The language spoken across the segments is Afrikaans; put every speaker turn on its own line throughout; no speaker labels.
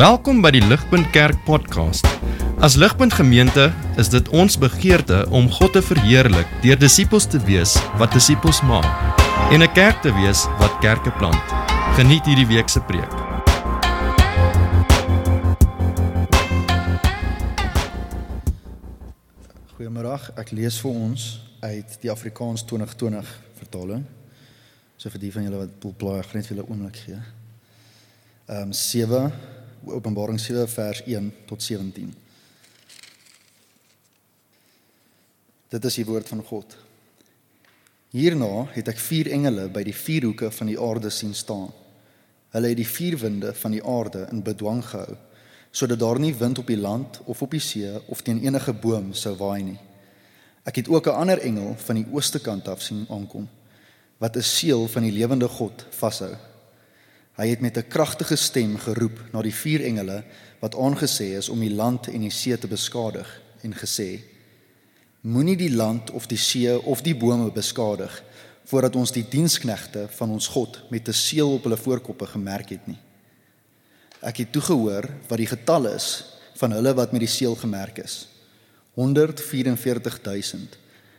Welkom by die Ligpunt Kerk podcast. As Ligpunt Gemeente is dit ons begeerte om God te verheerlik deur disippels te wees wat disippels maak en 'n kerk te wees wat kerke plant. Geniet hierdie week se preek.
Goeiemôre. Ek lees vir ons uit die Afrikaans 2020 vertaling. So vir die van julle wat boelplaai net vir 'n oomblik gee. Ehm um, 7 Openbaring 7 vers 1 tot 17. Dit is die woord van God. Hierna het ek vier engele by die vier hoeke van die aarde sien staan. Hulle het die vier winde van die aarde in bedwang gehou sodat daar nie wind op die land of op die see of teen enige boom sou waai nie. Ek het ook 'n ander engel van die ooste kant af sien aankom wat 'n seël van die lewende God vashou. Hy het met 'n kragtige stem geroep na die vier engele wat aangesê is om die land en die see te beskadig en gesê: Moenie die land of die see of die bome beskadig voordat ons die diensknegte van ons God met 'n seël op hulle voorkoppe gemerk het nie. Ek het toegehoor wat die getal is van hulle wat met die seël gemerk is. 144000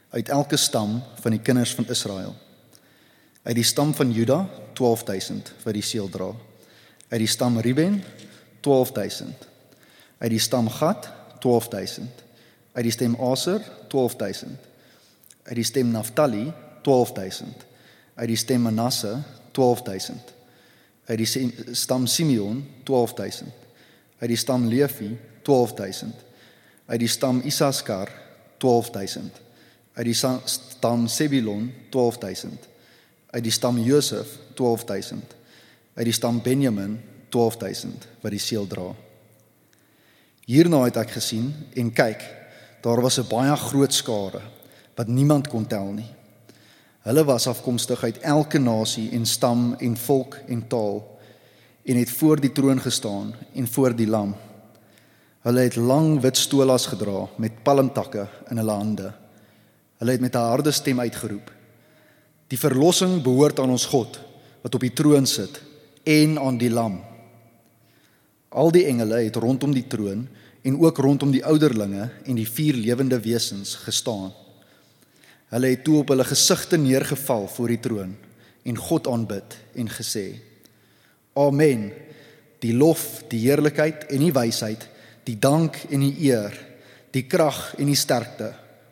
uit elke stam van die kinders van Israel. Uit die stam van Juda 12000 wat die seël dra. Uit die stam Ruben 12000. Uit die stam Gad 12000. Uit die stam Aser 12000. Uit die stam Naphtali 12000. Uit die stam Manasse 12000 uit die stam Simeon 12000 uit die stam Levi 12000 uit die stam Isaskar 12000 uit die stam Sebilon 12000 uit die stam Josef 12000 uit die stam Benjamin 12000 wat die seël dra hierna het ek gesien en kyk daar was 'n baie groot skare wat niemand kon tel nie Hulle was afkomstig uit elke nasie en stam en volk en taal en het voor die troon gestaan en voor die lam. Hulle het lang wit stolas gedra met palmtakke in hulle hande. Hulle het met 'n harde stem uitgeroep: Die verlossing behoort aan ons God wat op die troon sit en aan die lam. Al die engele het rondom die troon en ook rondom die ouderlinge en die vier lewende wesens gestaan. Hulle het toe op hulle gesigte neergeval voor die troon en God aanbid en gesê: Amen. Die lof, die heerlikheid en die wysheid, die dank en die eer, die krag en die sterkte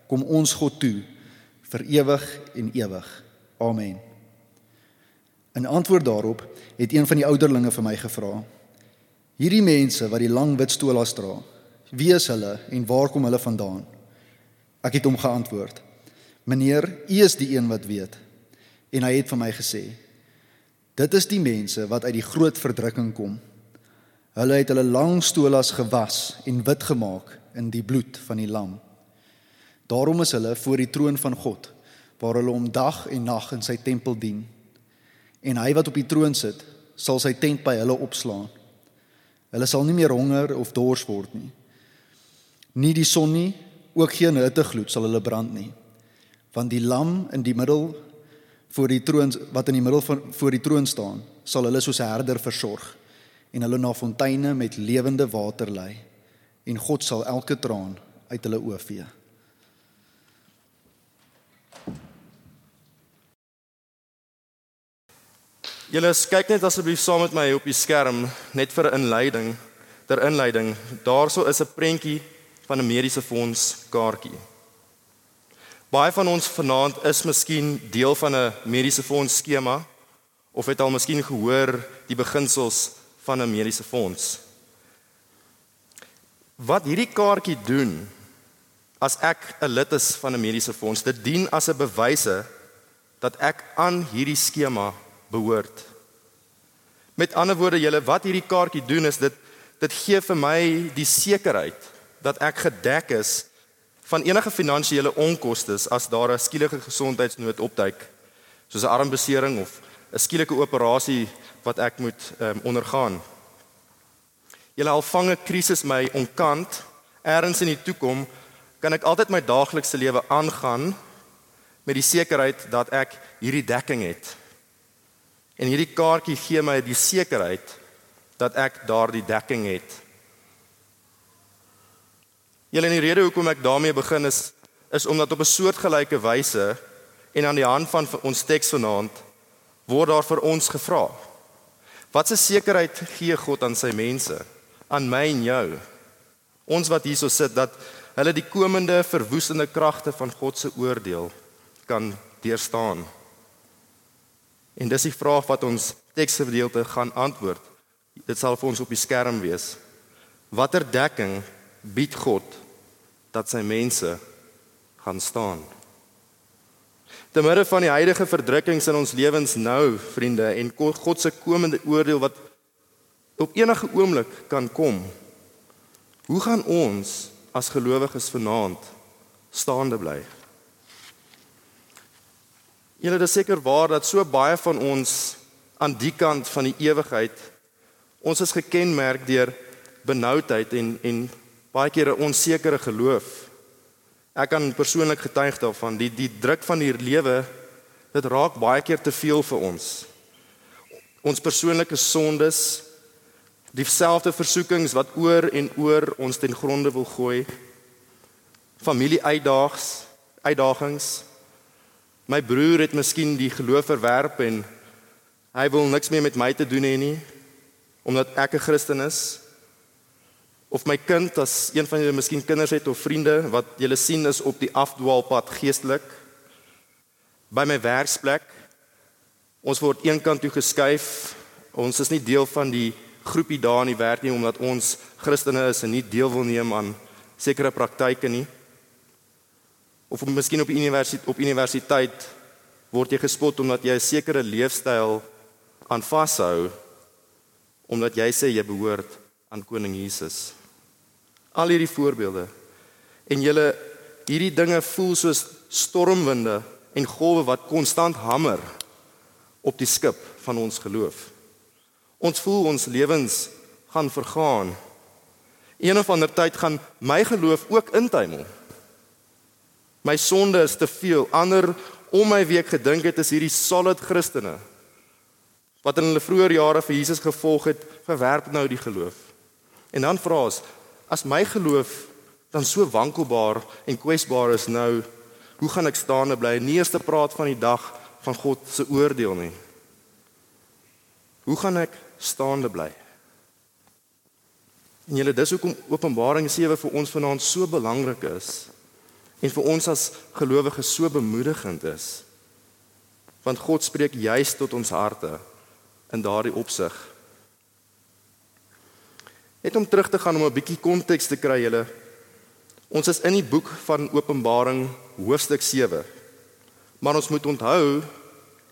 kom ons God toe vir ewig en ewig. Amen. In antwoord daarop het een van die ouderlinge vir my gevra: Hierdie mense wat die lang wit stolas dra, wie is hulle en waar kom hulle vandaan? Ek het hom geantwoord: Meneer, u is die een wat weet. En hy het vir my gesê: Dit is die mense wat uit die groot verdrukking kom. Hulle het hulle lang stolas gewas en wit gemaak in die bloed van die lam. Daarom is hulle voor die troon van God, waar hulle om dag en nag in sy tempel dien. En hy wat op die troon sit, sal sy tent by hulle opslaan. Hulle sal nie meer honger of dors word nie. Nie die son nie, ook geen hittegloed sal hulle brand nie want die lam in die middel voor die troon wat in die middel van voor die troon staan sal hulle soos 'n herder versorg en hulle na fonteine met lewende water lei en God sal elke traan uit hulle oë vee.
Julle kyk net asseblief saam met my op die skerm net vir 'n inleiding. Ter inleiding, daarso is 'n prentjie van 'n mediese fonds kaartjie. Baie van ons vanaand is miskien deel van 'n mediese fonds skema of het al miskien gehoor die beginsels van 'n mediese fonds. Wat hierdie kaartjie doen as ek 'n lid is van 'n mediese fonds, dit dien as 'n bewyse dat ek aan hierdie skema behoort. Met ander woorde, julle wat hierdie kaartjie doen is dit dit gee vir my die sekerheid dat ek gedek is van enige finansiële onkoste as daar 'n skielike gesondheidsnood opduik, soos 'n armbesering of 'n skielike operasie wat ek moet um, ondergaan. Julle al vange krisis my onkant, ergens in die toekoms kan ek altyd my daaglikse lewe aangaan met die sekerheid dat ek hierdie dekking het. En hierdie kaartjie gee my die sekerheid dat ek daardie dekking het. Julle in die rede hoekom ek daarmee begin is is omdat op 'n soortgelyke wyse en aan die hand van ons teks vanaand word daar vir ons gevra. Wat 'n sekerheid gee God aan sy mense, aan my en jou? Ons wat hierso sit dat hulle die komende verwoestende kragte van God se oordeel kan deurstaan. En dis die vraag wat ons teksgedeelte gaan antwoord. Dit sal vir ons op die skerm wees. Watter dekking bied God dat sy mense gaan staan? Te midde van die huidige verdrukkings in ons lewens nou, vriende, en God se komende oordeel wat op enige oomblik kan kom. Hoe gaan ons as gelowiges vanaand staande bly? Julle is seker waar dat so baie van ons aan die kant van die ewigheid ons is gekenmerk deur benoudheid en en baie keer 'n onsekere geloof. Ek kan persoonlik getuig daarvan die die druk van hier lewe dit raak baie keer te veel vir ons. Ons persoonlike sondes, dieselfde versoekings wat oor en oor ons ten gronde wil gooi. Familie uitdaags, uitdagings. My broer het miskien die geloof verwerp en hy wil niks meer met my te doen hê nie omdat ek 'n Christen is. Of my kind as een van julle miskien kinders het of vriende wat julle sien is op die afdwaalpad geestelik by my werksplek ons word eenkant toe geskuif. Ons is nie deel van die groepie daar in die werk nie omdat ons Christene is en nie deel wil neem aan sekere praktyke nie of miskien op universiteit op universiteit word jy gespot omdat jy 'n sekere leefstyl aan vashou omdat jy sê jy behoort aan koning Jesus Al hierdie voorbeelde. En julle hierdie dinge voel soos stormwinde en golwe wat konstant hamer op die skip van ons geloof. Ons voel ons lewens gaan vergaan. Een of ander tyd gaan my geloof ook intuimel. My sonde is te veel. Ander om my week gedink het is hierdie solid Christene wat in hulle vroeë jare vir Jesus gevolg het, verwerp nou die geloof. En dan vra ons, As my geloof dan so wankelbaar en kwesbaar is nou, hoe gaan ek staande bly? Nie eers te praat van die dag van God se oordeel nie. Hoe gaan ek staande bly? En julle dis hoekom Openbaring 7 vir ons vanaand so belangrik is en vir ons as gelowiges so bemoedigend is. Want God spreek juis tot ons harte in daardie opsig. Net om terug te gaan om 'n bietjie konteks te kry julle. Ons is in die boek van Openbaring hoofstuk 7. Maar ons moet onthou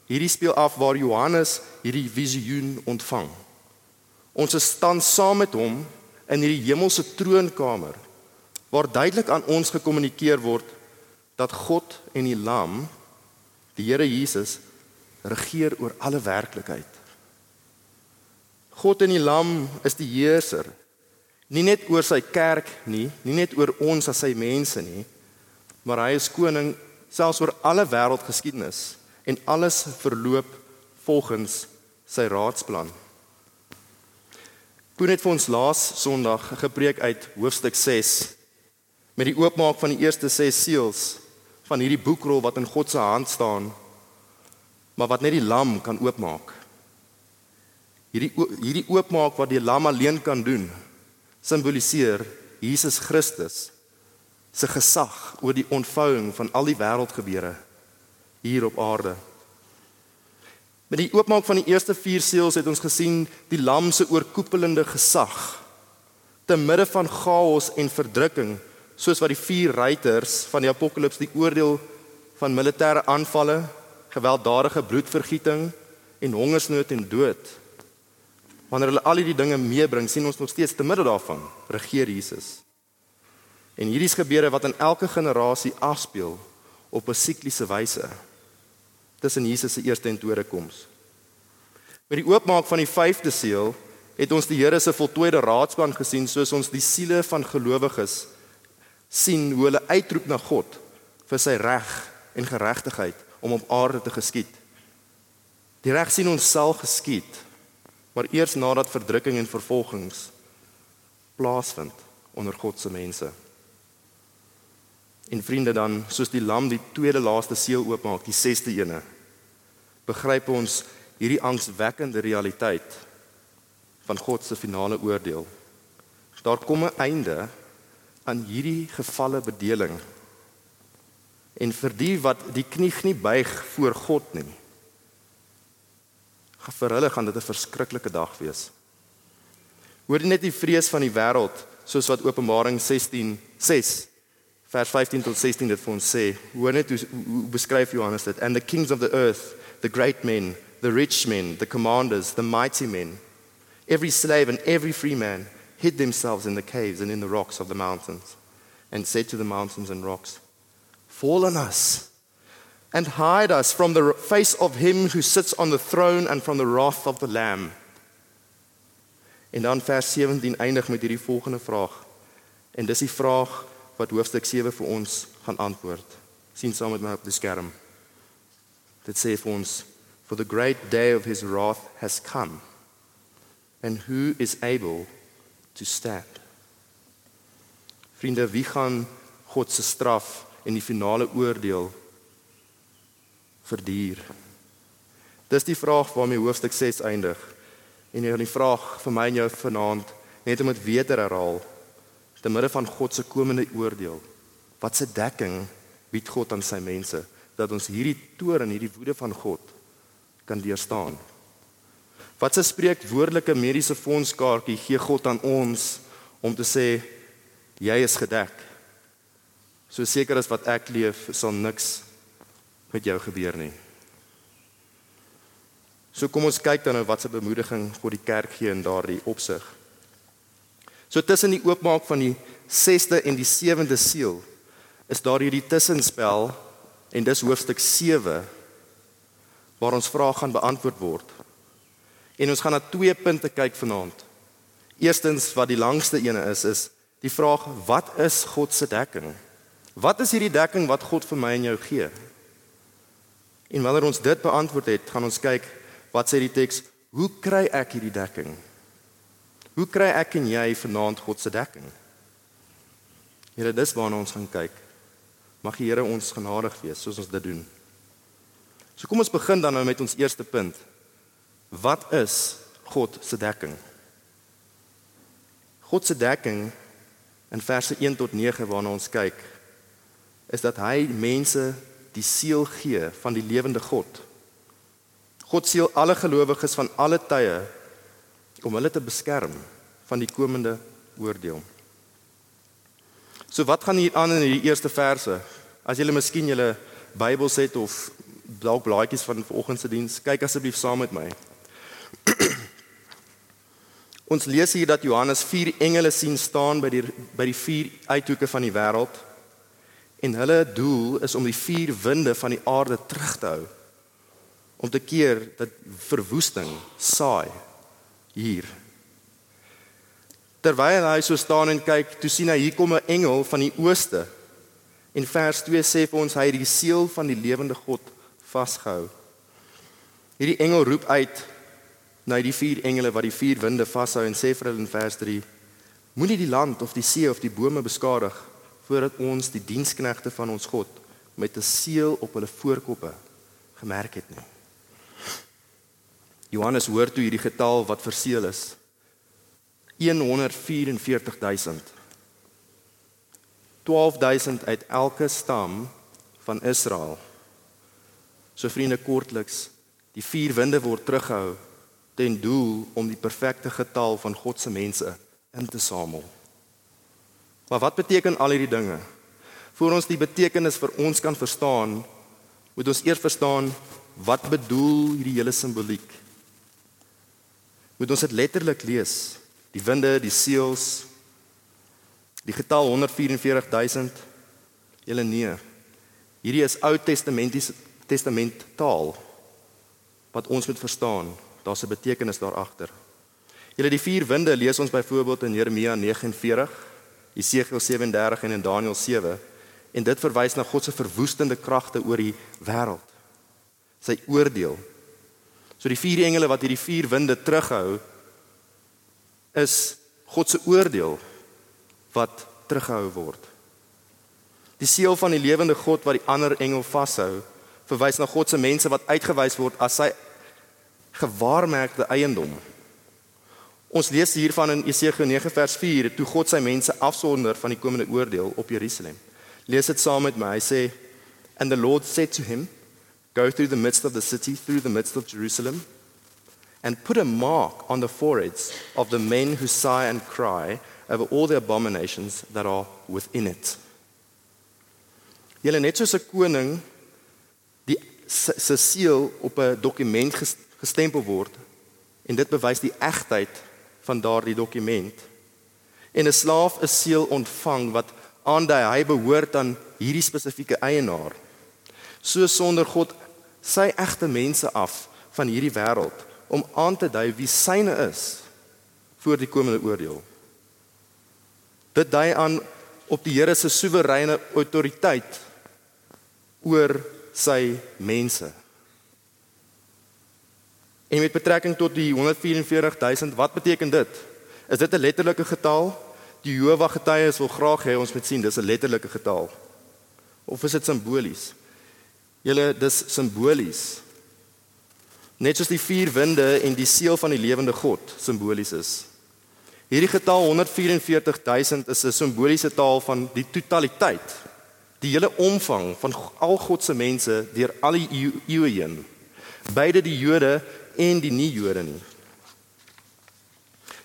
hierdie speel af waar Johannes hierdie visioen ontvang. Ons is staan saam met hom in hierdie hemelse troonkamer waar duidelik aan ons gekommunikeer word dat God en die Lam, die Here Jesus, regeer oor alle werklikheid. God en die lam is die heerser. Nie net oor sy kerk nie, nie net oor ons as sy mense nie, maar hy is koning selfs oor alle wêreldgeskiedenis en alles verloop volgens sy raadsplan. Koen het vir ons laas Sondag gepreek uit hoofstuk 6 met die oopmaak van die eerste 6 seels van hierdie boekrol wat in God se hand staan maar wat net die lam kan oopmaak. Hierdie hierdie oopmaak wat die lam alleen kan doen, simboliseer Jesus Christus se gesag oor die ontvouing van al die wêreldgebeure hier op aarde. Met die oopmaak van die eerste 4 seels het ons gesien die lam se oorkoepelende gesag te midde van chaos en verdrukking soos wat die vier ruiters van die apokalips die oordeel van militêre aanvalle, gewelddadige bloedvergieting en hongersnood en dood Wanneer hulle al hierdie dinge meebring, sien ons nog steeds te midde daarvan regeer Jesus. En hierdie is gebeure wat in elke generasie afspeel op 'n sikliese wyse tussen Jesus se eerste en tweede koms. Met die oopmaak van die 5de seël het ons die Here se voltooide raadsplan gesien soos ons die siele van gelowiges sien hoe hulle uitroep na God vir sy reg en geregtigheid om op aarde te geskied. Die reg sien ons self geskied maar eers nadat verdrukking en vervolgings plaasvind onder God se mense. En vriende dan, soos die lam die tweede laaste seël oopmaak, die 6ste ene, begryp ons hierdie angswekkende realiteit van God se finale oordeel. Daar kom 'n einde aan hierdie gevalle bedeling. En vir die wat die knie nie buig voor God nie, vir hulle gaan dit 'n verskriklike dag wees. Hoor net die vrees van die wêreld soos wat Openbaring 16 6 vers 15 tot 16 dit vir ons sê. Hoor net hoe, hoe beskryf Johannes dit and the kings of the earth, the great men, the rich men, the commanders, the mighty men, every slave and every free man hid themselves in the caves and in the rocks of the mountains and said to the mountains and rocks, Fall on us and hide us from the face of him who sits on the throne and from the wrath of the Lamb. En dan vers 17 eindig met hierdie volgende vraag. En dis die vraag wat hoofstuk 7 vir ons gaan antwoord. sien saam met my op die skerm. Dit sê vir ons for the great day of his wrath has come and who is able to stand. Vriende, wie gaan God se straf en die finale oordeel verduur? Dis die vraag waarmee hoofstuk 6 eindig. En hier die vraag vir my en jou vanaand net om dit weer herhaal te midde van God se komende oordeel. Wat se dekking bied God aan sy mense dat ons hierdie toorn en hierdie woede van God kan deurstaan? Wat se spreekwoordelike mediese fondskaartjie gee God aan ons om te sê jy is gedek? So seker as wat ek leef, sal niks met jou gebeur nie. So kom ons kyk dan nou wat se bemoediging God die kerk gee in daardie opsig. So tussen die oopmaak van die 6de en die 7de seël is daar hierdie tussenspel en dis hoofstuk 7 waar ons vrae gaan beantwoord word. En ons gaan na twee punte kyk vanaand. Eerstens wat die langste ene is is die vraag wat is God se dekking? Wat is hierdie dekking wat God vir my en jou gee? En wanneer ons dit beantwoord het, gaan ons kyk wat sê die teks, hoe kry ek hierdie dekking? Hoe kry ek en jy vanaand God se dekking? Here, dis waarna ons gaan kyk. Mag die Here ons genadig wees soos ons dit doen. So kom ons begin dan nou met ons eerste punt. Wat is God se dekking? God se dekking in verse 1 tot 9 waarna ons kyk is dat hy mense die siel gee van die lewende God. God seël alle gelowiges van alle tye om hulle te beskerm van die komende oordeel. So wat gaan hier aan in hierdie eerste verse? As julle miskien julle Bybels het of dalk blaadjies van vanoggend se diens, kyk asseblief saam met my. Ons lees hier dat Johannes vier engele sien staan by die by die vier uithoeke van die wêreld en hulle doel is om die vier winde van die aarde terug te hou om te keer dat verwoesting saai hier. Terwyl hy so staan en kyk, toe sien hy hier kom 'n engel van die ooste. En vers 2 sê vir ons hy het die seël van die lewende God vasgehou. Hierdie engel roep uit na die vier engele wat die vier winde vashou en sê vir hulle in vers 3: Moenie die land of die see of die bome beskadig voordat ons die diensknegte van ons God met 'n seël op hulle voorkoppe gemerk het nie. Johannes hoor toe hierdie getal wat verseël is. 144000. 12000 uit elke stam van Israel. So vriende kortliks, die vier winde word teruggehou ten doel om die perfekte getal van God se mense in te samel. Maar wat beteken al hierdie dinge? Voordat ons die betekenis vir ons kan verstaan, moet ons eers verstaan wat bedoel hierdie hele simboliek moet ons dit letterlik lees. Die winde, die seels, die getal 144000. Julle nee. Hierdie is Ou Testamentiese Testament taal wat ons moet verstaan. Daar's 'n betekenis daar agter. Julle die vier winde lees ons byvoorbeeld in Jeremia 49, Jesegiel 37 en in Daniël 7 en dit verwys na God se verwoestende kragte oor die wêreld. Sy oordeel So die vier engele wat hierdie vier winde terughou is God se oordeel wat teruggehou word. Die seël van die lewende God wat die ander engel vashou, verwys na God se mense wat uitgewys word as sy gewaarmerkte eiendom. Ons lees hiervan in Jesaja 9 vers 4, toe God sy mense afsonder van die komende oordeel op Jerusalem. Lees dit saam met my. Hy sê, "And the Lord said to him, go through the midst of the city, through the midst of Jerusalem, and put a mark on the foreheads of the men who sigh and cry over all the abominations that are within it." Julle net soos 'n koning die se seël op 'n dokument gestempel word en dit bewys die egtheid van daardie dokument. En 'n slaaf 'n seël ontvang wat aandui hy behoort aan hierdie spesifieke eienaar. So sonder God sy egte mense af van hierdie wêreld om aan te dui wie syne is voor die komende oordeel. Dit dui aan op die Here se soewereine autoriteit oor sy mense. En met betrekking tot die 144000, wat beteken dit? Is dit 'n letterlike getal? Die Jehova getuies wil graag hê ons moet sien dis 'n letterlike getal. Of is dit simbolies? Julle, dis simbolies. Net soos die vier winde en die seël van die lewende God simbolies is. Hierdie getal 144000 is 'n simboliese taal van die totaliteit die hele omvang van al God se mense deur al die eeue heen. Beide die Jode en die nie-Jode nie.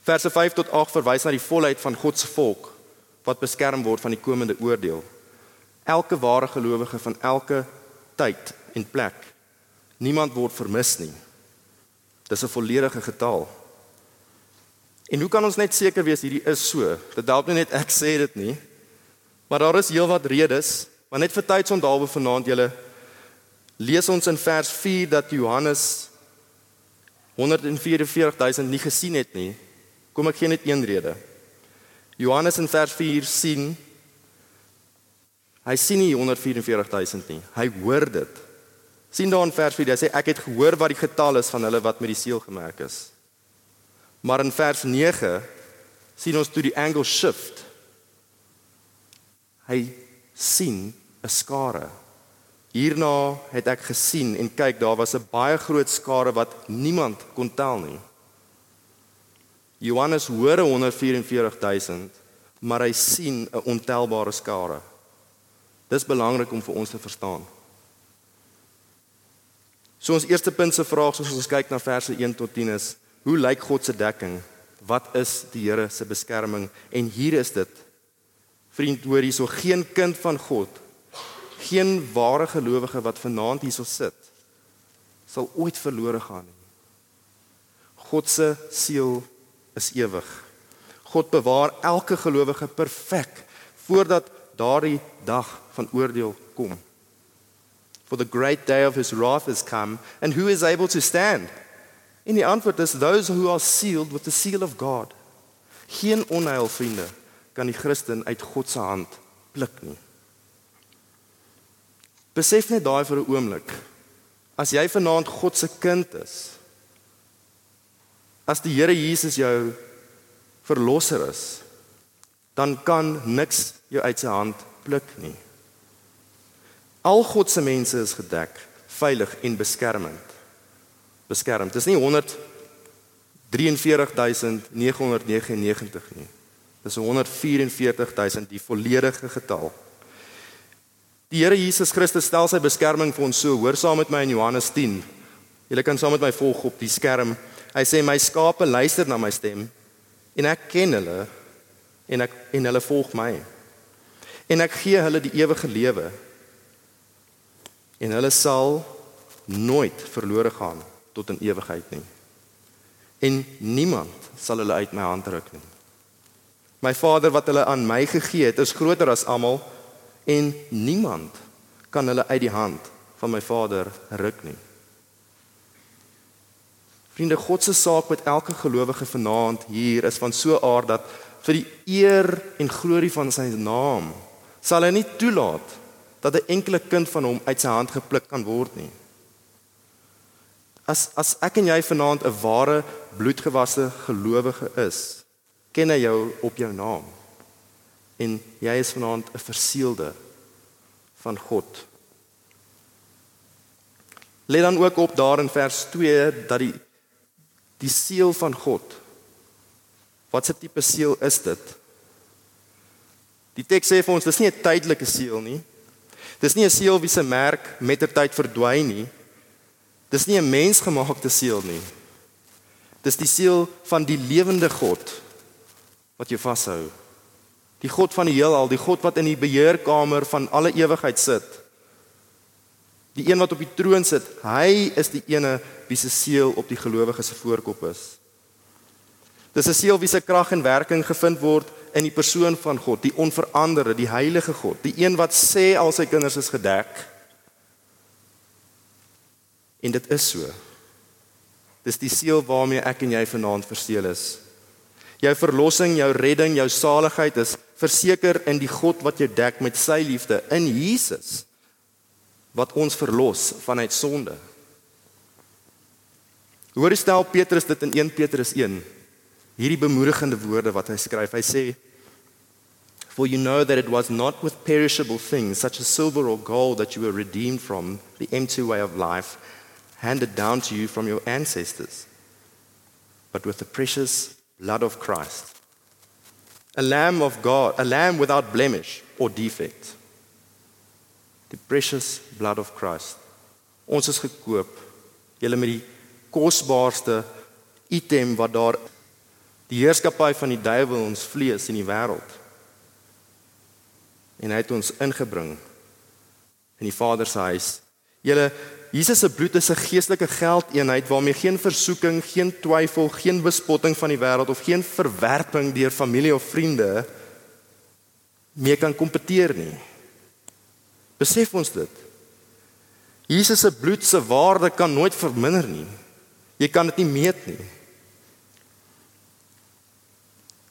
Verse 5 tot 8 verwys na die volheid van God se volk wat beskerm word van die komende oordeel. Elke ware gelowige van elke tyd en plek. Niemand word vermis nie. Dis 'n volledige getal. En hoe kan ons net seker wees hierdie is so? Dit nie net ek sê dit nie. Maar daar is heelwat redes, maar net vir tyd sondalwe vanaand julle lees ons in vers 4 dat Johannes 144000 nie gesien het nie. Kom ek gee net een rede. Johannes in vers 4 sien hy sien nie 144000 nie. Hy hoor dit. sien daar in vers 4 hy sê ek het gehoor wat die getal is van hulle wat met die seël gemerk is. Maar in vers 9 sien ons toe die angle shift hy sien 'n skare. Hierna het ek gesien en kyk daar was 'n baie groot skare wat niemand kon tel nie. Johannes hoor 144000, maar hy sien 'n ontelbare skare. Dis belangrik om vir ons te verstaan. So ons eerste punt se vraag soos ons kyk na verse 1 tot 10 is: Hoe lyk God se dekking? Wat is die Here se beskerming? En hier is dit Vriend, hoor hierso geen kind van God, geen ware gelowige wat vanaand hierso sit, sal ooit verlore gaan nie. God se siel is ewig. God bewaar elke gelowige perfek voordat daardie dag van oordeel kom. For the great day of his wrath has come and who is able to stand? En die antwoord is those who are sealed with the seal of God. Geen onheil vriende kan die Christen uit God se hand pluk nie. Besef net daai vir 'n oomblik. As jy vanaand God se kind is, as die Here Jesus jou verlosser is, dan kan niks jou uit sy hand pluk nie. Al God se mense is gedek, veilig en beskermend. Beskermd. Dis nie 143999 nie. Dis 144000 die volledige getal. Die Here Jesus Christus stel sy beskerming vir ons so. Hoor saam met my in Johannes 10. Julle kan saam met my volg op die skerm. Hy sê my skape luister na my stem en ek ken hulle en ek en hulle volg my. En ek gee hulle die ewige lewe. En hulle sal nooit verlore gaan tot in ewigheid nie. En niemand sal hulle uit my hand ruk nie. My Vader wat hulle aan my gegee het, is groter as almal en niemand kan hulle uit die hand van my Vader ruk nie. Vriende, God se saak met elke gelowige vanaand hier is van so 'n aard dat vir die eer en glorie van sy naam sal hy nie toelaat dat 'n enkele kind van hom uit sy hand gepluk kan word nie. As as ek en jy vanaand 'n ware bloedgewasse gelowige is, ken hy jou op jou naam. En jy is vanaand 'n verseelde van God. Let dan ook op daar in vers 2 dat die die seël van God. Wat 'n tipe seël is dit? Die teks sê vir ons dis nie 'n tydelike seël nie. Dis nie 'n seël wie se merk met ter tyd verdwyn nie. Dis nie 'n mensgemaakte seël nie. Dis die seël van die lewende God wat jou vashou. Die God van die heelal, die God wat in die beheerkamer van alle ewigheid sit. Die een wat op die troon sit, hy is die ene wie se seël op die gelowiges se voorkop is. Dis 'n seël wie se krag en werking gevind word in die persoon van God, die onveranderde, die heilige God, die een wat sê al sy kinders is gedek. En dit is so. Dis die seël waarmee ek en jy vanaand verseël is. Jou verlossing, jou redding, jou saligheid is verseker in die God wat jou dek met sy liefde in Jesus wat ons verlos vanuit sonde. Hoor stel Petrus dit in 1 Petrus 1. Hierdie bemoedigende woorde wat hy skryf. Hy sê For you know that it was not with perishable things such as silver or gold that you were redeemed from the empty way of life handed down to you from your ancestors but with the precious blood of Christ a lamb of God a lamb without blemish or defect the precious blood of Christ. Ons is gekoop julle met die kosbaarste item wat daar die heerskappy van die duiwel ons vlees in die wêreld. En hy het ons ingebring in die Vader se huis. Julle Jesus se bloed is 'n geestelike geldeenheid waarmee geen versoeking, geen twyfel, geen bespotting van die wêreld of geen verwerping deur familie of vriende meer kan kompeteer nie. Besef ons dit. Jesus se bloed se waarde kan nooit verminder nie. Jy kan dit nie meet nie.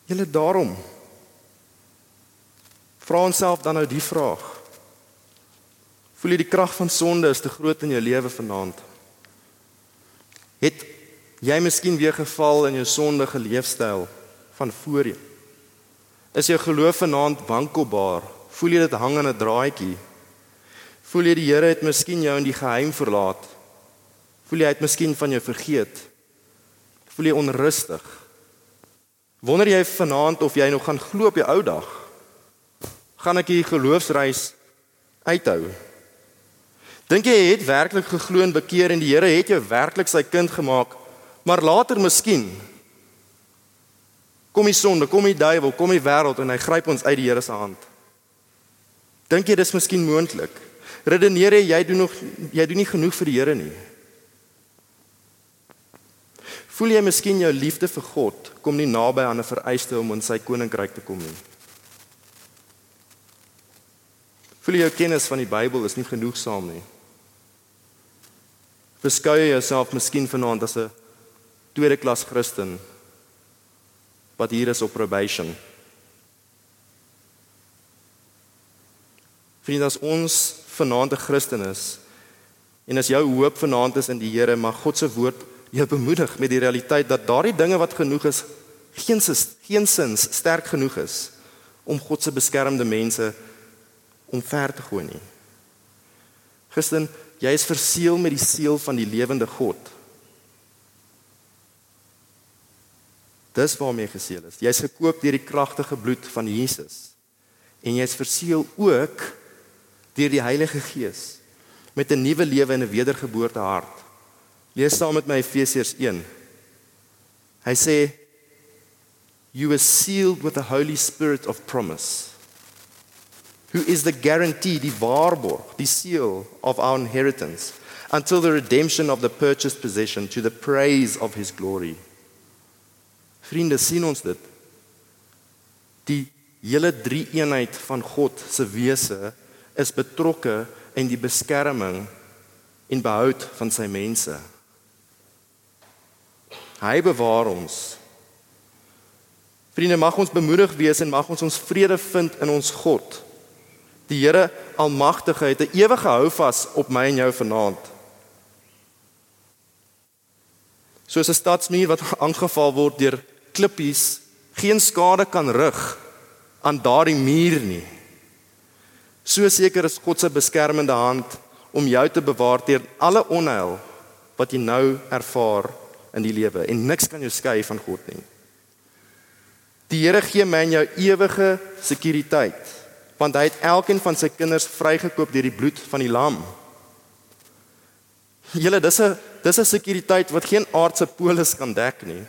Julle daarom vra onsself dan nou die vraag. Voel jy die krag van sonde is te groot in jou lewe vanaand? Het jy miskien weer geval in jou sondige leefstyl van voorheen? Is jou geloof vanaand wankelbaar? Voel jy dit hang aan 'n draadjie? Voel jy die Here het miskien jou in die geheim verlaat? Voel jy hy het miskien van jou vergeet? Voel jy onrustig? Wonder jy vanaand of jy nog gaan glo op jou ou dag? Gaan ek hierdie geloofsreis uithou? Dink jy het werklik geglo en bekeer en die Here het jou werklik sy kind gemaak, maar later miskien kom die sonde, kom die duiwel, kom die wêreld en hy gryp ons uit die Here se hand. Dink jy dis miskien moontlik? redeneer jy jy doen nog jy doen nie genoeg vir die Here nie. Voel jy miskien jou liefde vir God kom nie naby aan 'n vereiste om in sy koninkryk te kom nie? Voel jy jou kennis van die Bybel is nie genoegsaam nie? Beskou jy jouself miskien vanaand as 'n tweede klas Christen wat hier is op probation? Vriende, as ons vanaand 'n Christen is en as jou hoop vanaand is in die Here, maar God se woord jou bemoedig met die realiteit dat daardie dinge wat genoeg is geen geen sins sterk genoeg is om God se beskermde mense omver te gooi nie. Christen, jy is verseël met die seël van die lewende God. Dis waarmee jy geseël is. Jy's gekoop deur die kragtige bloed van Jesus. En jy's verseël ook deur die Heilige Gees met 'n nuwe lewe en 'n wedergeboorte hart. Lees saam met my Efesiërs 1. Hy sê you were sealed with the holy spirit of promise who is the guarantee die waarborg die seal of our inheritance until the redemption of the purchased possession to the praise of his glory. Vriende, sien ons dit? Die hele drie eenheid van God se wese is betrokke in die beskerming en behoud van sy mense. Hy bewaar ons. Vriende, mag ons bemoedig wees en mag ons ons vrede vind in ons God. Die Here Almagtige het 'n ewige houvas op my en jou vanaand. Soos 'n stadsmuur wat aangeval word deur klippies, geen skade kan rig aan daardie muur nie. So seker is God se beskermende hand om jou te bewaar teen alle onheil wat jy nou ervaar in die lewe en niks kan jou skei van God nie. Die Here gee my en jou ewige sekuriteit want hy het elkeen van sy kinders vrygekoop deur die bloed van die lam. Julle dis 'n dis 'n sekuriteit wat geen aardse polis kan dek nie.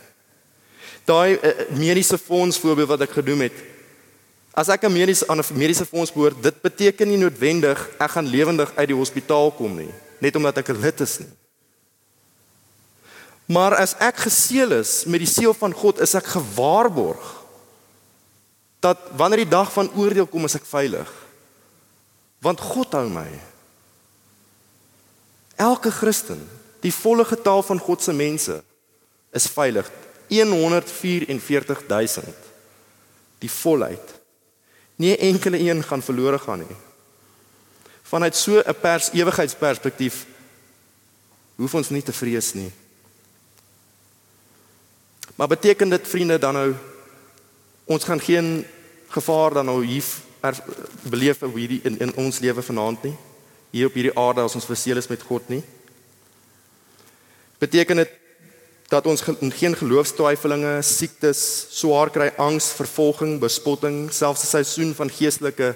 Daai uh, mediese fonds voorbeeld wat ek genoem het. As ek 'n mediese aan 'n mediese fonds behoort, dit beteken nie noodwendig ek gaan lewendig uit die hospitaal kom nie, net omdat ek 'n lid is nie. Maar as ek geseël is met die seël van God, is ek gewaarborg dat wanneer die dag van oordeel kom, is ek veilig. Want God hou my. Elke Christen, die volle getal van God se mense is veilig. 144000. Die volheid. Nie enkele een gaan verlore gaan nie. Vanuit so 'n pers ewigheidsperspektief hoef ons nie te vrees nie. Maar beteken dit vriende dan nou ons gaan geen gevaar dan nou hier beleef op hierdie in in ons lewe vanaand nie. Hier op hierdie aarde as ons verseël is met God nie. Beteken dit dat ons geen geloofstwyfelinge siektes swaar kry angs vervolging bespotting selfs 'n seisoen van geestelike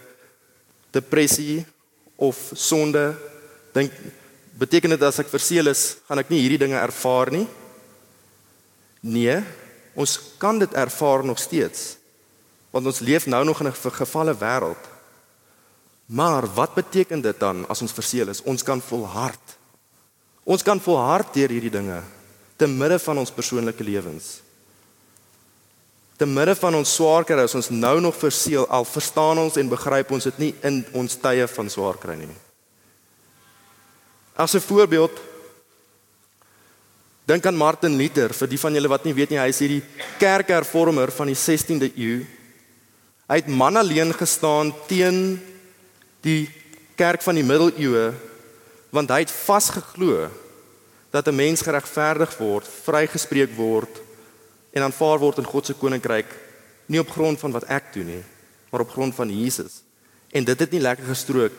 depressie of sonde? Dink beteken dit as ek verseël is gaan ek nie hierdie dinge ervaar nie? Nee ons kan dit ervaar nog steeds want ons leef nou nog in 'n gevalle wêreld. Maar wat beteken dit dan as ons verseël is? Ons kan volhard. Ons kan volhard deur hierdie dinge te midde van ons persoonlike lewens. Te midde van ons swaar kry as ons nou nog verseël al verstaan ons en begryp ons dit nie in ons tye van swaar kry nie. As 'n voorbeeld dink aan Martin Luther vir die van julle wat nie weet nie hy is hierdie kerkhervormer van die 16de eeu Hy het man alleen gestaan teen die kerk van die middeleeue want hy het vasgeglo dat 'n mens geregverdig word, vrygespreek word en aanvaar word in God se koninkryk nie op grond van wat ek doen nie, maar op grond van Jesus. En dit het nie lekker gestrook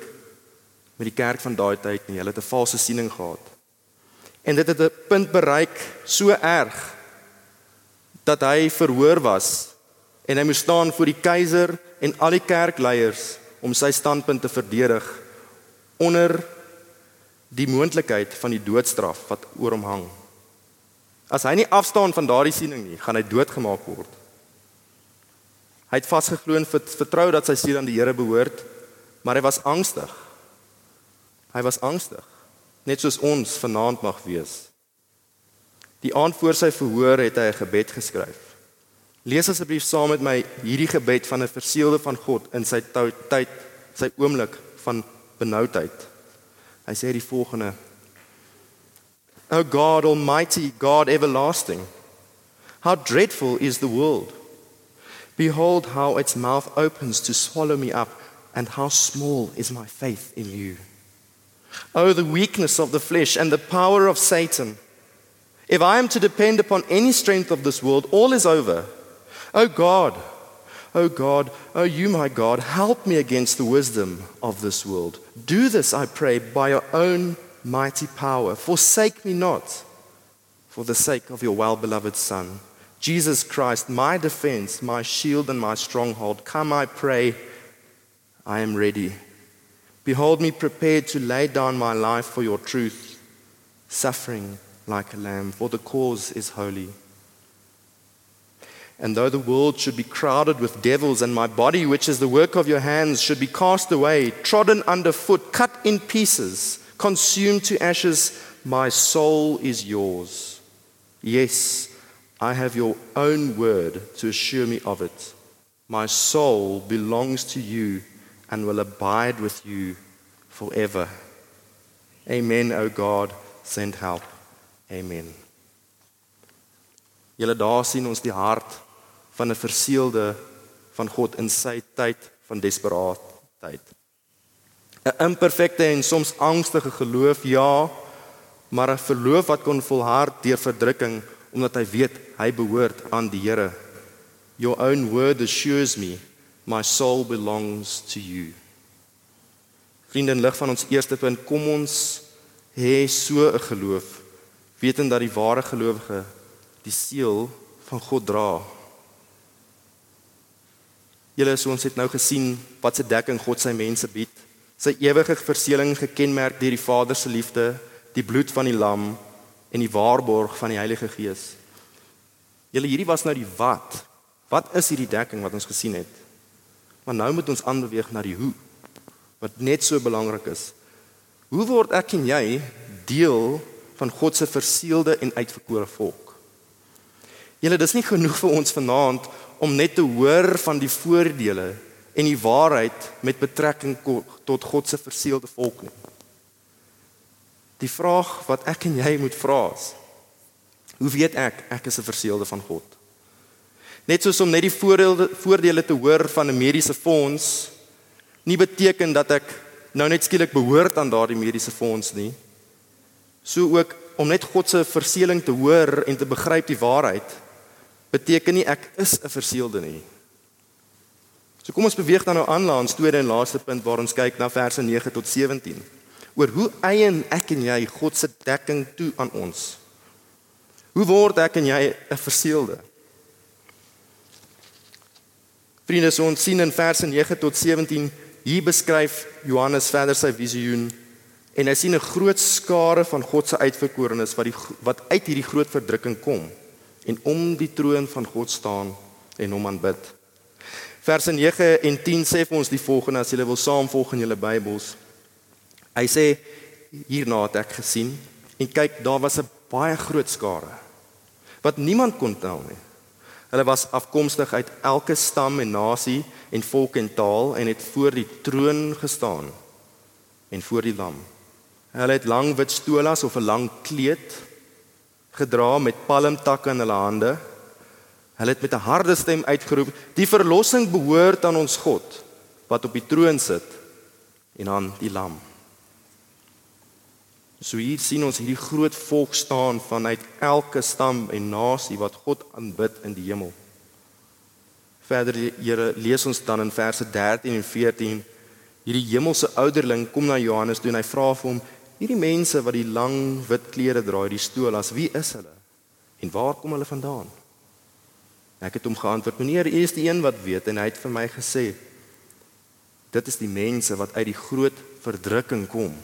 met die kerk van daai tyd nie. Hulle het 'n valse siening gehad. En dit het 'n punt bereik so erg dat hy verhoor was en hy moes staan voor die keiser en al die kerkleiers om sy standpunt te verdedig onder die moontlikheid van die doodstraf wat oor hom hang. As hy nie afstaan van daardie siening nie, gaan hy doodgemaak word. Hy het vasgeglo en vertrou dat sy siel aan die Here behoort, maar hy was angstig. Hy was angstig, net soos ons vanaand mag wees. Die aand voor sy verhoor het hy 'n gebed geskryf. Lees asseblief saam met my hierdie gebed van 'n verseelde van God in sy tyd, sy oomblik van benoudheid. Hy sê die volgende: O God, almighty God everlasting, how dreadful is the world. Behold how its mouth opens to swallow me up, and how small is my faith in you. Oh, the weakness of the flesh and the power of Satan. If I am to depend upon any strength of this world, all is over. Oh God, oh God, oh you, my God, help me against the wisdom of this world. Do this, I pray, by your own mighty power. Forsake me not for the sake of your well beloved Son. Jesus Christ, my defense, my shield, and my stronghold. Come, I pray, I am ready. Behold me prepared to lay down my life for your truth, suffering like a lamb, for the cause is holy. And though the world should be crowded with devils, and my body, which is the work of your hands, should be cast away, trodden underfoot, cut in pieces, consumed to ashes, my soul is yours. Yes, I have your own word to assure me of it. My soul belongs to you and will abide with you forever. Amen, O God, send help. Amen. Julle daar sien ons die hart van 'n verseelde van God in sy tyd van desperaatheid. 'n Imperfekte en soms angstige geloof, ja, maar 'n geloof wat kon volhard deur verdrukking omdat hy weet hy behoort aan die Here. Your own word assures me my soul belongs to you. Vriende, in lig van ons eerste punt, kom ons hê so 'n geloof, wetend dat die ware gelowige die seël van God dra. Julle so ons het nou gesien wat se dekking God sy mense bied. Sy ewige verseëling gekenmerk deur die Vader se liefde, die bloed van die lam en die waarborg van die Heilige Gees. Julle hierdie was nou die wat. Wat is hierdie dekking wat ons gesien het? Maar nou moet ons aanbeweeg na die hoe wat net so belangrik is. Hoe word ek en jy deel van God se verseelde en uitverkore volk? Julle dis nie genoeg vir ons vanaand om net te hoor van die voordele en die waarheid met betrekking tot God se verseelde volk nie. Die vraag wat ek en jy moet vra is: Hoe weet ek ek is 'n verseelde van God? Net soos om net die voordele voordele te hoor van 'n mediese fonds nie beteken dat ek nou net skielik behoort aan daardie mediese fonds nie. So ook om net God se verseëling te hoor en te begryp die waarheid beteken nie ek is 'n verseelde nie. So kom ons beweeg dan nou aan na ons tweede en laaste punt waar ons kyk na verse 9 tot 17 oor hoe eien ek en jy God se dekking toe aan ons. Hoe word ek en jy 'n verseelde? Vriende, so ons sien in verse 9 tot 17 hier beskryf Johannes verder sy visioen en hy sien 'n groot skare van God se uitverkorenes wat die wat uit hierdie groot verdrukking kom en om die troon van God staan en hom aanbid. Verse 9 en 10 sê vir ons die volgende as jy wil saamvolg in julle Bybels. Hy sê hierna het ek gesien en kyk daar was 'n baie groot skare wat niemand kon tel nie. Hulle was afkomstig uit elke stam en nasie en volk en taal en het voor die troon gestaan en voor die lam. Hulle het lang wit stolas of 'n lang kleed gedra met palmtakke in hulle hande. Hulle het met 'n harde stem uitgeroep: "Die verlossing behoort aan ons God wat op die troon sit en aan die lam." So hier sien ons hierdie groot volk staan vanuit elke stam en nasie wat God aanbid in die hemel. Verder Here lees ons dan in verse 13 en 14 hierdie hemelse ouderling kom na Johannes toe en hy vra vir hom hierdie mense wat die lang wit klere dra, die stoel as wie is hulle? En waar kom hulle vandaan? Ek het hom geantwoord: "Meneer, u is die een wat weet en hy het vir my gesê dit is die mense wat uit die groot verdrukking kom."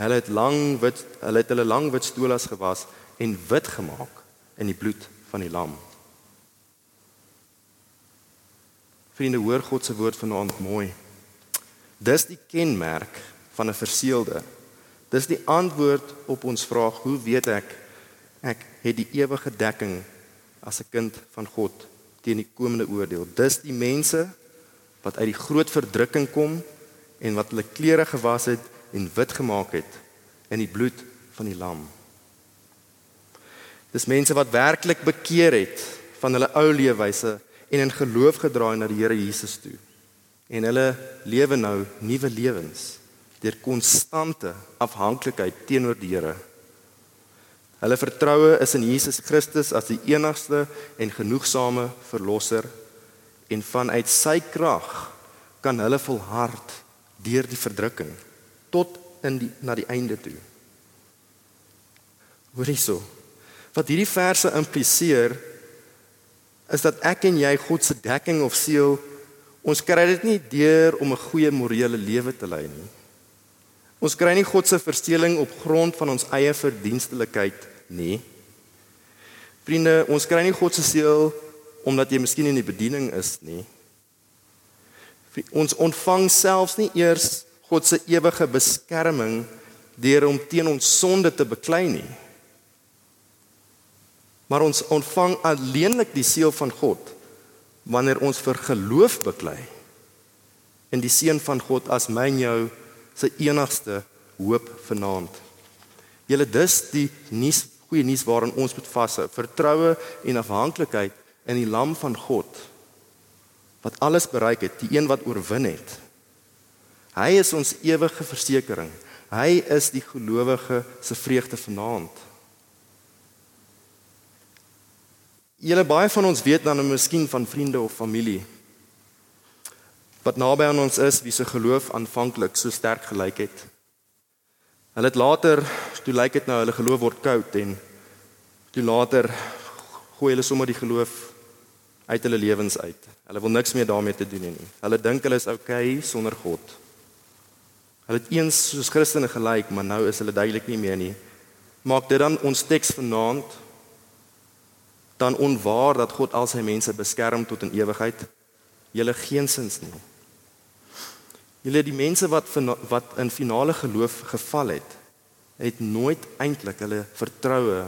Hulle het lang wit hulle het hulle lang wit stolas gewas en wit gemaak in die bloed van die lam. Vriende, hoor God se woord vanaand mooi. Dis die kenmerk van 'n verseelde. Dis die antwoord op ons vraag: Hoe weet ek ek het die ewige dekking as 'n kind van God teen die komende oordeel? Dis die mense wat uit die groot verdrukking kom en wat hulle klere gewas het en wit gemaak het in die bloed van die lam. Dis mense wat werklik bekeer het van hulle ou leefwyse en in geloof gedraai na die Here Jesus toe. En hulle lewe nou nuwe lewens deur konstante afhanklikheid teenoor die Here. Hulle vertroue is in Jesus Christus as die enigste en genoegsame verlosser en vanuit sy krag kan hulle volhard deur die verdrukking tot in die na die einde toe. Hoor hierso. Wat hierdie verse impliseer is dat ek en jy God se dekking of seël ons kry dit nie deur om 'n goeie morele lewe te lei nie. Ons kry nie God se versteeling op grond van ons eie verdienstelikheid nie. Vriende, ons kry nie God se seël omdat jy miskien in die bediening is nie. Ons ontvang selfs nie eers God se ewige beskerming deur om teen ons sonde te beklei nie. Maar ons ontvang alleenlik die seël van God wanneer ons vir geloof beklei in die seun van God as my en jou se enigste hoop vanaand. Julle dis die nuus goeie nuus waarin ons moet vashou, vertroue en afhanklikheid in die lam van God wat alles bereik het, die een wat oorwin het. Hy is ons ewige versekering. Hy is die gelowige se vreugde vanaand. Julle baie van ons weet dan miskien van vriende of familie wat naby aan ons is wie se geloof aanvanklik so sterk gelyk het. Hulle het later, toe lyk dit nou hulle geloof word koud en toe later gooi hulle sommer die geloof uit hulle lewens uit. Hulle wil niks meer daarmee te doen hê nie. Hulle dink hulle is okay sonder God. Hulle het eens soos Christene gelyk, maar nou is hulle duidelik nie meer nie. Maak dit dan ons teks vanaand dan onwaar dat God al sy mense beskerm tot in ewigheid? Julle geensins nie. Julle die mense wat wat in finale geloof geval het, het nooit eintlik hulle vertroue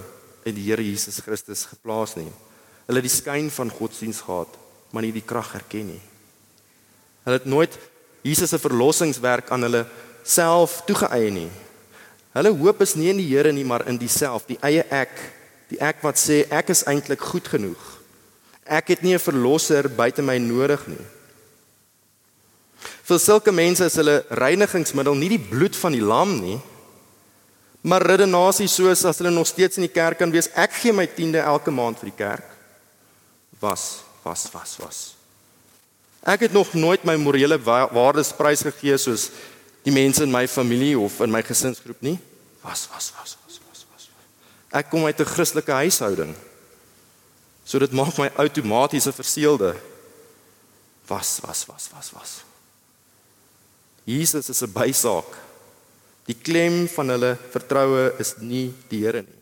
in die Here Jesus Christus geplaas nie. Hulle het die skyn van godsdiens gehad, maar nie die krag erken nie. Hulle het nooit Jesus se verlossingswerk aan hulle self toegeëien nie. Hulle hoop is nie in die Here nie, maar in diself, die eie ek, die ek wat sê ek is eintlik goed genoeg. Ek het nie 'n verlosser buite my nodig nie. Vir sulke mense is hulle reinigingsmiddel nie die bloed van die lam nie, maar redenasie soos as hulle nog steeds in die kerk kan wees, ek gee my 10de elke maand vir die kerk. Was, was, was, was. Ek het nog nooit my morele waardes prysgegee soos die mense in my familie of in my gesinsgroep nie. Was, was, was, was, was, was. Ek kom uit 'n Christelike huishouding. So dit maak my outomaties 'n verseelde. Was, was, was, was, was. Jesus is 'n bysaak. Die klem van hulle vertroue is nie die Here nie.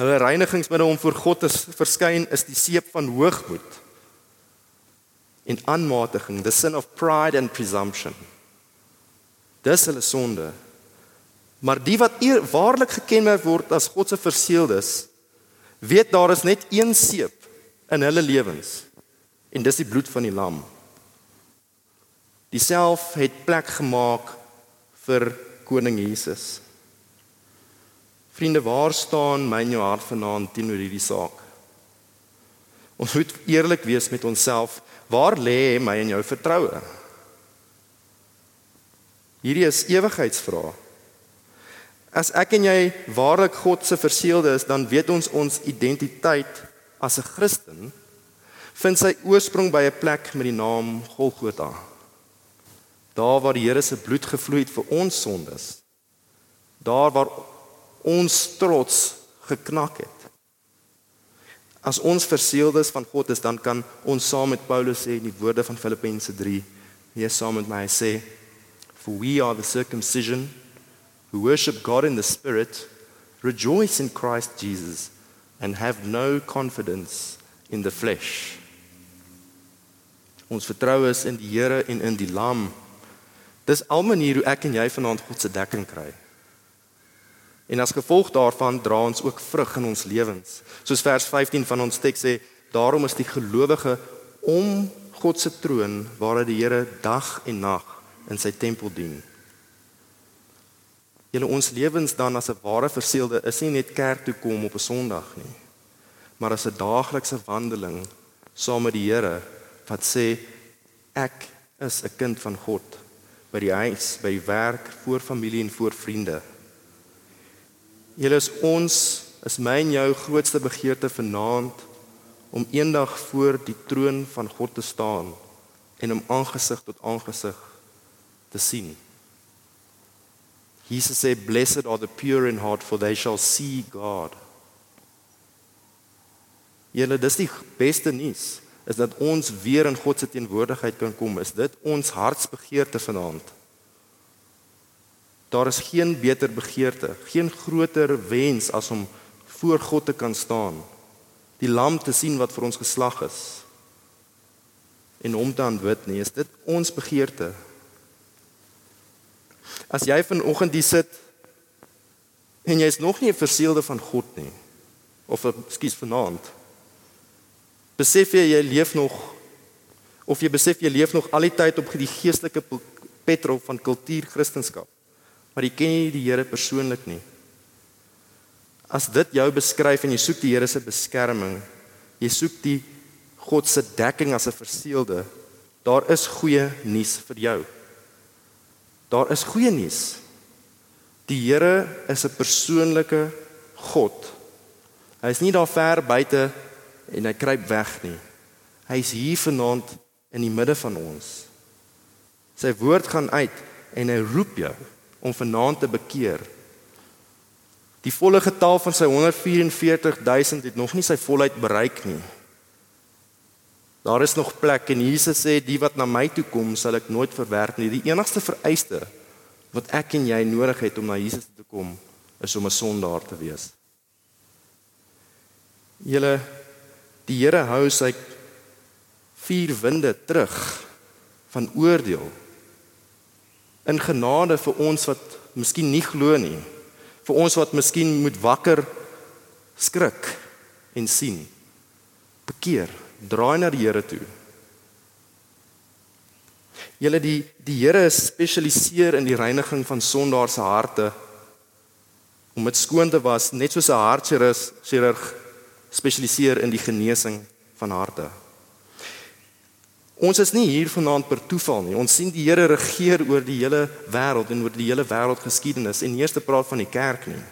Hulle reinigingsmiddel om voor God te verskyn is die seep van hoogmoed en aanmatiging, the sin of pride and presumption. Dis hulle sonde. Maar die wat eer, waarlik gekenmerk word as God se verseeldes, weet daar is net een seep in hulle lewens en dis die bloed van die lam diself het plek gemaak vir koning Jesus. Vriende, waar staan my in jou hart vanaand teenoor hierdie saak? Ons moet eerlik wees met onsself. Waar lê my en jou vertroue? Hierdie is ewigheidsvrae. As ek en jy waarlik God se verseelde is, dan weet ons ons identiteit as 'n Christen vind sy oorsprong by 'n plek met die naam Golgotha. Daar waar die Here se bloed gevloei het vir ons sondes. Daar waar ons trots geknak het. As ons verseeldes van God is dan kan ons saam met Paulus sê in die woorde van Filippense 3 hier saam met my. Sê for we are the circumcision who worship God in the spirit rejoice in Christ Jesus and have no confidence in the flesh ons vertrou is in die Here en in die lam Dis al manier hoe ek en jy vanaand God se dekking kry. En as gevolg daarvan dra ons ook vrug in ons lewens. Soos vers 15 van ons teks sê, daarom is die gelowige om God se troon waar hy die Here dag en nag in sy tempel dien. Julle ons lewens dan as 'n ware verseelde is nie net kerk toe kom op 'n Sondag nie, maar as 'n daaglikse wandeling saam met die Here wat sê ek is 'n kind van God by die huis, by die werk, voor familie en voor vriende. Julle is ons is my en jou grootste begeerte vanaand om eendag voor die troon van God te staan en hom aangesig tot aangesig te sien. Jesus sê blessed are the pure in heart for they shall see God. Julle dis die beste nuus is dat ons weer in God se teenwoordigheid kan kom. Is dit ons hartsbegeerte vanaand? Daar is geen beter begeerte, geen groter wens as om voor God te kan staan, die lam te sien wat vir ons geslag is en hom te aanbid nie. Is dit ons begeerte? As jy vanoggend hier sit en jy's nog nie 'n verseelde van God nie of ekskuus vanaand Besef jy jy leef nog of jy besef jy leef nog al die tyd op die geestelike petrol van kultuur Christendom. Maar jy ken nie die Here persoonlik nie. As dit jou beskryf en jy soek die Here se beskerming, jy soek die God se dekking as 'n verseelde, daar is goeie nuus vir jou. Daar is goeie nuus. Die Here is 'n persoonlike God. Hy is nie daar ver buite en hy kruip weg nie. Hy's hier vanaand in die midde van ons. Sy woord gaan uit en hy roep jou om vanaand te bekeer. Die volle getal van sy 144000 het nog nie sy volheid bereik nie. Daar is nog plek en Jesus sê die wat na my toe kom sal ek nooit verwerp nie. Die enigste vereiste wat ek en jy nodig het om na Jesus toe te kom is om 'n sondaar te wees. Julle die Here hou sy vier winde terug van oordeel in genade vir ons wat miskien nie glo nie vir ons wat miskien moet wakker skrik en sien bekeer draai na die Here toe Julle die die Here spesialiseer in die reiniging van sondaars se harte om dit skoon te was net soos 'n hartchirurg chirurg spesialiseer in die genesing van harte. Ons is nie hier vanaand per toeval nie. Ons sien die Here regeer oor die hele wêreld en oor die hele wêreldgeskiedenis en eers te praat van die kerk nie.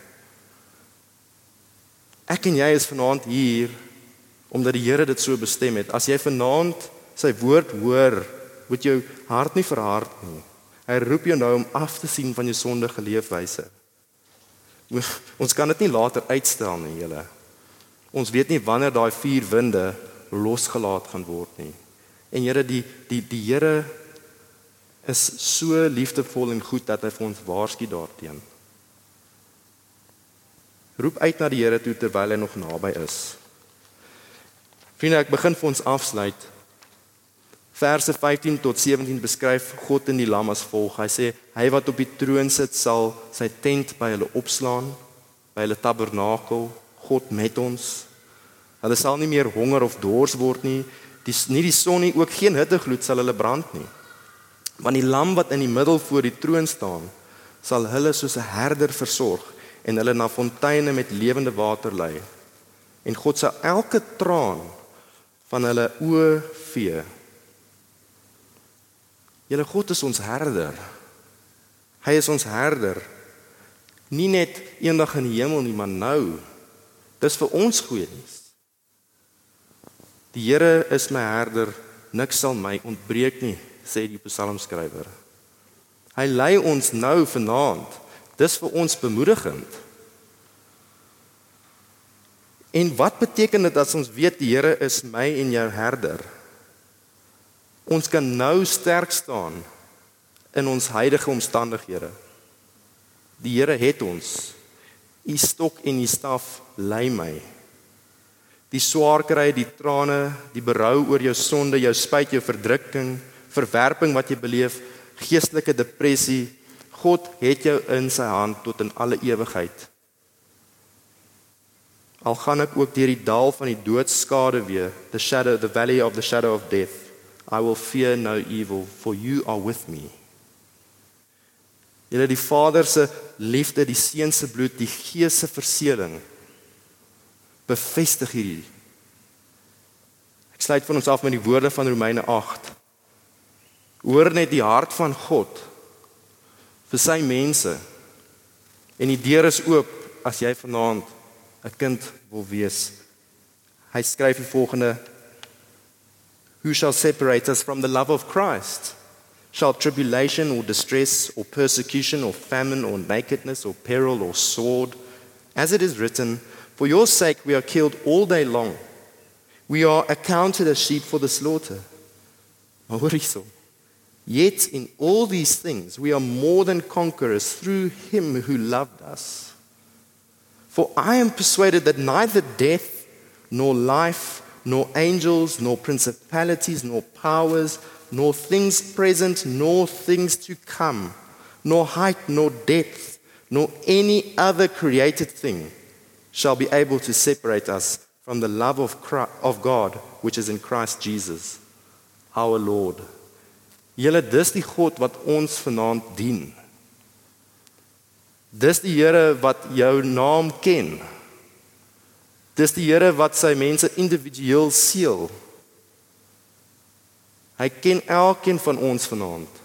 Ek en jy is vanaand hier omdat die Here dit so bestem het. As jy vanaand sy woord hoor, moet jou hart nie verhard nie. Hy roep jou nou om af te sien van jou sondige leefwyse. Ons kan dit nie later uitstel nie, julle. Ons weet nie wanneer daai vier winde losgelaat gaan word nie. En Here, die die die Here is so liefdevol en goed dat hy vir ons waarsku daarteenoor. Roep uit na die Here toe terwyl hy nog naby is. Vriende, ek begin vir ons afsluit Verse 15 tot 17 beskryf God in die lam as volg. Hy sê hy wat op die troon sit sal sy tent by hulle opslaan, by hulle tabernakel, God met ons. Hulle sal nie meer honger of dors word nie. Dis nie die son nie, ook geen hittegloed sal hulle brand nie. Want die lam wat in die middel voor die troon staan, sal hulle soos 'n herder versorg en hulle na fonteine met lewende water lei. En God sal elke traan van hulle oë vee Julle God is ons herder. Hy is ons herder. Nie net eendag in die hemel nie, maar nou. Dis vir ons goeie nuus. Die Here is my herder, niks sal my ontbreek nie, sê die psalmskrywer. Hy lei ons nou vanaand. Dis vir ons bemoedigend. En wat beteken dit as ons weet die Here is my en jou herder? Ons kan nou sterk staan in ons huidige omstandighede. Die Here het ons. U stok en u staf lei my. Die swaar kry, die trane, die berou oor jou sonde, jou spyt, jou verdrukking, verwerping wat jy beleef, geestelike depressie, God het jou in sy hand tot in alle ewigheid. Al gaan ek ook deur die dal van die doodskade weer, the shadow the valley of the shadow of death. I will fear no evil for you are with me. Julle die Vader se liefde, die Seun se bloed, die Gees se verseëling bevestig hierdie. Ek sluit van ons af met die woorde van Romeine 8. Hoor net die hart van God vir sy mense. En die deur is oop as jy vanaand 'n kind wil wees. Hy skryf die volgende Who shall separate us from the love of Christ? Shall tribulation or distress or persecution or famine or nakedness or peril or sword? As it is written, For your sake we are killed all day long. We are accounted as sheep for the slaughter. Yet in all these things we are more than conquerors through him who loved us. For I am persuaded that neither death nor life nor angels, nor principalities, nor powers, nor things present, nor things to come, nor height, nor depth, nor any other created thing shall be able to separate us from the love of, Christ, of God which is in Christ Jesus, our Lord. Julle dis die God wat ons vanaand dien. Dis die Here wat jou naam ken. Dis die Here wat sy mense individueel seël. Hy ken elkeen van ons vanaand.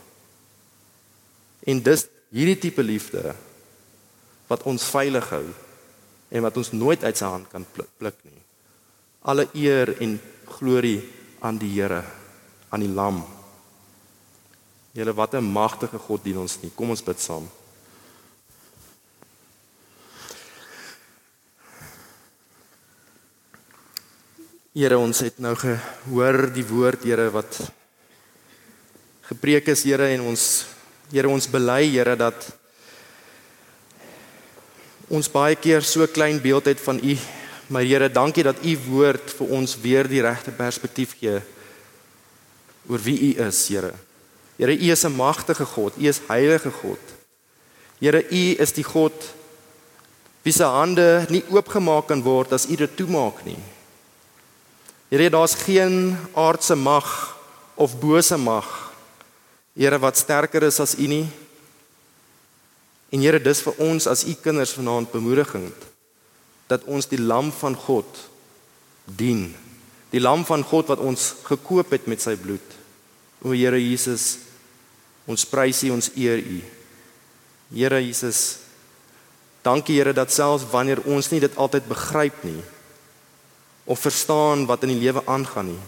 En dis hierdie tipe liefde wat ons veilig hou en wat ons nooit uit sy hand kan pluk nie. Alle eer en glorie aan die Here, aan die Lam. Here, wat 'n magtige God dien ons nie. Kom ons bid saam. Here, ons het nou gehoor die woord, Here, wat gepreek is, Here, en ons Here, ons bely, Here, dat ons baie keer so klein beeld het van U. Maar Here, dankie dat U woord vir ons weer die regte perspektief gee oor wie U is, Here. Here, U is 'n magtige God, U is heilige God. Here, U is die God wie se hande nie oopgemaak kan word as U dit toemaak nie. Here, daar's geen aardse mag of bose mag Here wat sterker is as U nie. En Here, dis vir ons as U kinders vanaand bemoedigend dat ons die lam van God dien. Die lam van God wat ons gekoop het met sy bloed. O Here Jesus, ons prys U, ons eer U. Here Jesus, dankie Here dat selfs wanneer ons nie dit altyd begryp nie of verstaan wat in die lewe aangaan nie,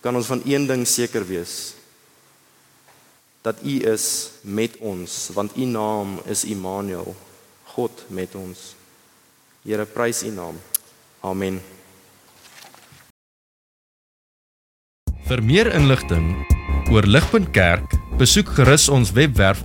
kan ons van een ding seker wees dat U is met ons want U naam is Immanuel God met ons. Here prys U naam. Amen.
Vir meer inligting oor Ligpunt Kerk, besoek gerus ons webwerf